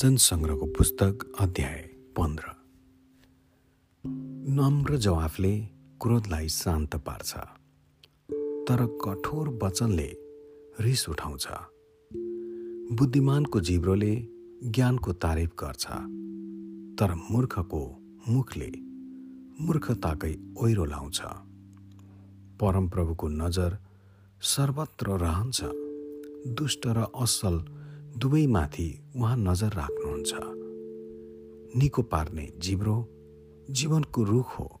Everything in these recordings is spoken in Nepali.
भजन सङ्ग्रहको पुस्तक अध्याय पन्ध्र। नम्र जवाफले क्रोधलाई शान्त पार्छ तर कठोर वचनले रिस उठाउँछ। बुद्धिमानको जिब्रोले ज्ञानको तारिफ गर्छ तर मूर्खको मुखले मूर्खताकै ओहिरो लाउँछ। परमप्रभुको नजर सर्वत्र रहन्छ दुष्ट र असल दुवैमाथि उहाँ नजर राख्नुहुन्छ। निको पार्ने जिब्रो जीवनको रुख हो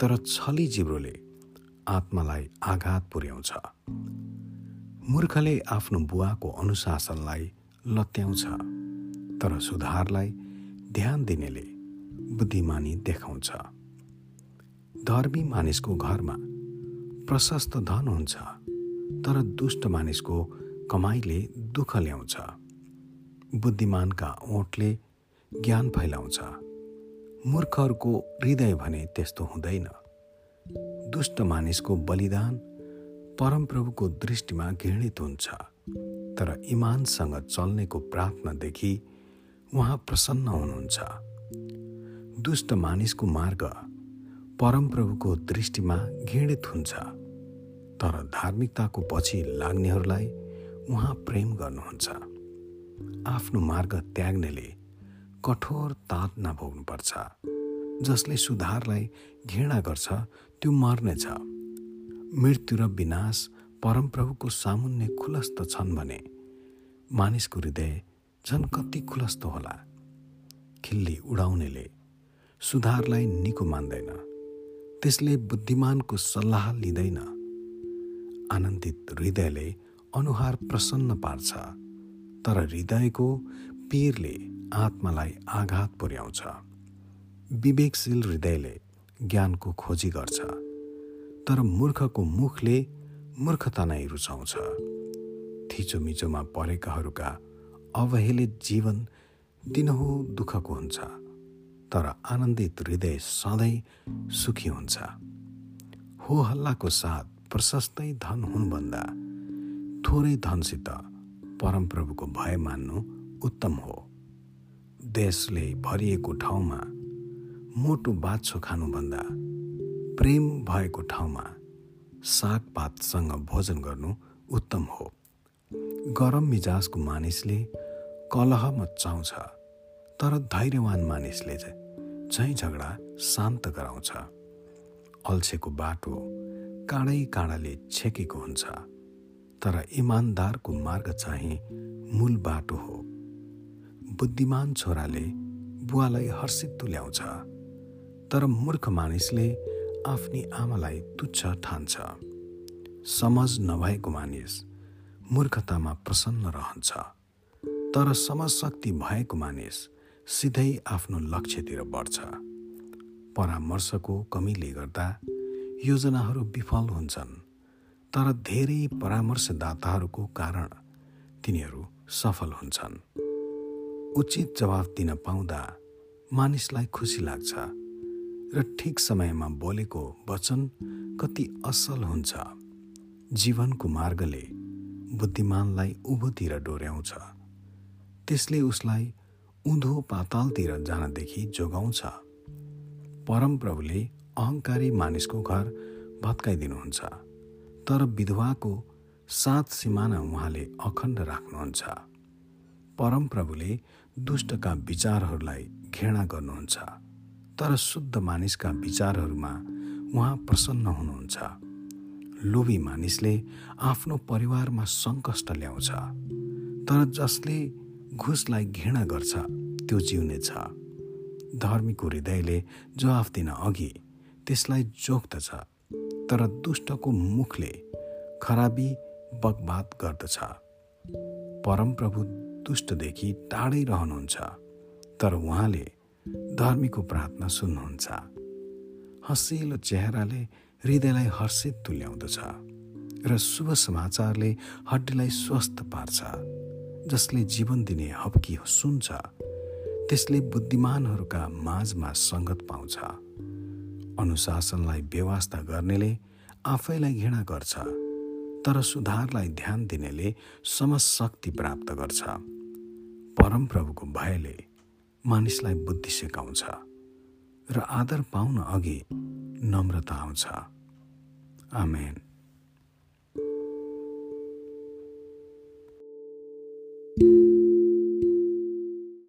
तर छली जिब्रोले आत्मालाई आघात पुर्याउँछ। मूर्खले आफ्नो बुवाको अनुशासनलाई लत्याउँछ तर सुधारलाई ध्यान दिनेले बुद्धिमानी देखाउँछ। धर्मी मानिसको घरमा प्रशस्त धन हुन्छ तर दुष्ट मानिसको कमाइले दुःख ल्याउँछ। बुद्धिमानका ओठले ज्ञान फैलाउँछ। मूर्खहरूको हृदय भने त्यस्तो हुँदैन। दुष्ट मानिसको बलिदान परमप्रभुको दृष्टिमा घृणित हुन्छ। तर इमानसँग चल्नेको प्रार्थनादेखि उहाँ प्रसन्न हुनुहुन्छ। दुष्ट मानिसको मार्ग परमप्रभुको दृष्टिमा घृणित हुन्छ। तर धार्मिकताको पछि लाग्नेहरूलाई उहाँ प्रेम गर्नुहुन्छ। आफ्नो मार्ग त्याग्नेले कठोर तात नभोग्नुपर्छ। जसले सुधारलाई घृणा गर्छ त्यो मर्नेछ। मृत्यु र विनाश परमप्रभुको सामुन्ने खुलस्त छन् भने मानिसको हृदय झन् कति खुलस्त होला। खिल्ली उडाउनेले सुधारलाई निको मान्दैन। त्यसले बुद्धिमानको सल्लाह लिँदैन। आनन्दित हृदयले अनुहार प्रसन्न पार्छ तर हृदयको पीरले आत्मालाई आघात पुर्याउँछ। विवेकशील हृदयले ज्ञानको खोजी गर्छ तर मूर्खको मुखले मूर्खता नै रुचाउँछ। थिचोमिचोमा परेकाहरूका अवहेलित जीवन दिनहु दुःखको हुन्छ तर आनन्दित हृदय सधैँ सुखी हुन्छ। हो हल्लाको साथ प्रशस्तै धन हुनुभन्दा थोरै धनसित परमप्रभुको भय मान्नु उत्तम हो। देशले भरिएको ठाउँमा मोटो बाछो खानुभन्दा प्रेम भएको ठाउँमा सागपातसँग भोजन गर्नु उत्तम हो। गरम मिजाजको मानिसले कलह मचाउँछ तर धैर्यवान मानिसले झैँ झगडा शान्त गराउँछ। अल्छेको बाटो काँडै काँडाले छेकेको हुन्छ। तर इमान्दारको मार्ग चाहिँ मूल बाटो हो। बुद्धिमान छोराले बुवालाई हर्षित तुल्याउँछ तर मूर्ख मानिसले आफ्नी आमालाई तुच्छ ठान्छ। समझ नभएको मानिस मूर्खतामा प्रसन्न रहन्छ तर समझ शक्ति भएको मानिस सिधै आफ्नो लक्ष्यतिर बढ्छ। परामर्शको कमीले गर्दा योजनाहरू विफल हुन्छन्। तर धेरै परामर्शदाताहरूको कारण तिनीहरू सफल हुन्छन्। उचित जवाफ दिन पाउँदा मानिसलाई खुसी लाग्छ र ठिक समयमा बोलेको वचन कति असल हुन्छ। जीवनको मार्गले बुद्धिमानलाई उँभोतिर डोर्याउँछ। त्यसले उसलाई उँधो पातालतिर जानदेखि जोगाउँछ। परमप्रभुले अहङ्कारी मानिसको घर भत्काइदिनुहुन्छ। तर विधवाको सात सिमाना उहाँले अखण्ड राख्नुहुन्छ। परमप्रभुले दुष्टका विचारहरूलाई घृणा गर्नुहुन्छ। तर शुद्ध मानिसका विचारहरूमा उहाँ प्रसन्न हुनुहुन्छ। लोभी मानिसले आफ्नो परिवारमा सङ्कष्ट ल्याउँछ। तर जसले घुसलाई घृणा गर्छ त्यो जिउनेछ। धर्मीको हृदयले जवाफ दिन अघि त्यसलाई जोख्दछ। तर दुष्टको मुखले खराबी बगबात गर्दछ। परमप्रभु दुष्टदेखि टाढै रहनुहुन्छ तर उहाँले धर्मीको प्रार्थना सुन्नुहुन्छ। हँसिलो चेहराले हृदयलाई हर्षित तुल्याउँदछ र शुभ समाचारले हड्डीलाई स्वस्थ पार्छ। जसले जीवन दिने हप्की सुन्छ त्यसले बुद्धिमानहरूका माझमा सङ्गत पाउँछ। अनुशासनलाई व्यवस्था गर्नेले आफैलाई घृणा गर्छ तर सुधारलाई ध्यान दिनेले समशक्ति प्राप्त गर्छ। परमप्रभुको भयले मानिसलाई बुद्धि सिकाउँछ र आदर पाउन अघि नम्रता आउँछ। आमेन।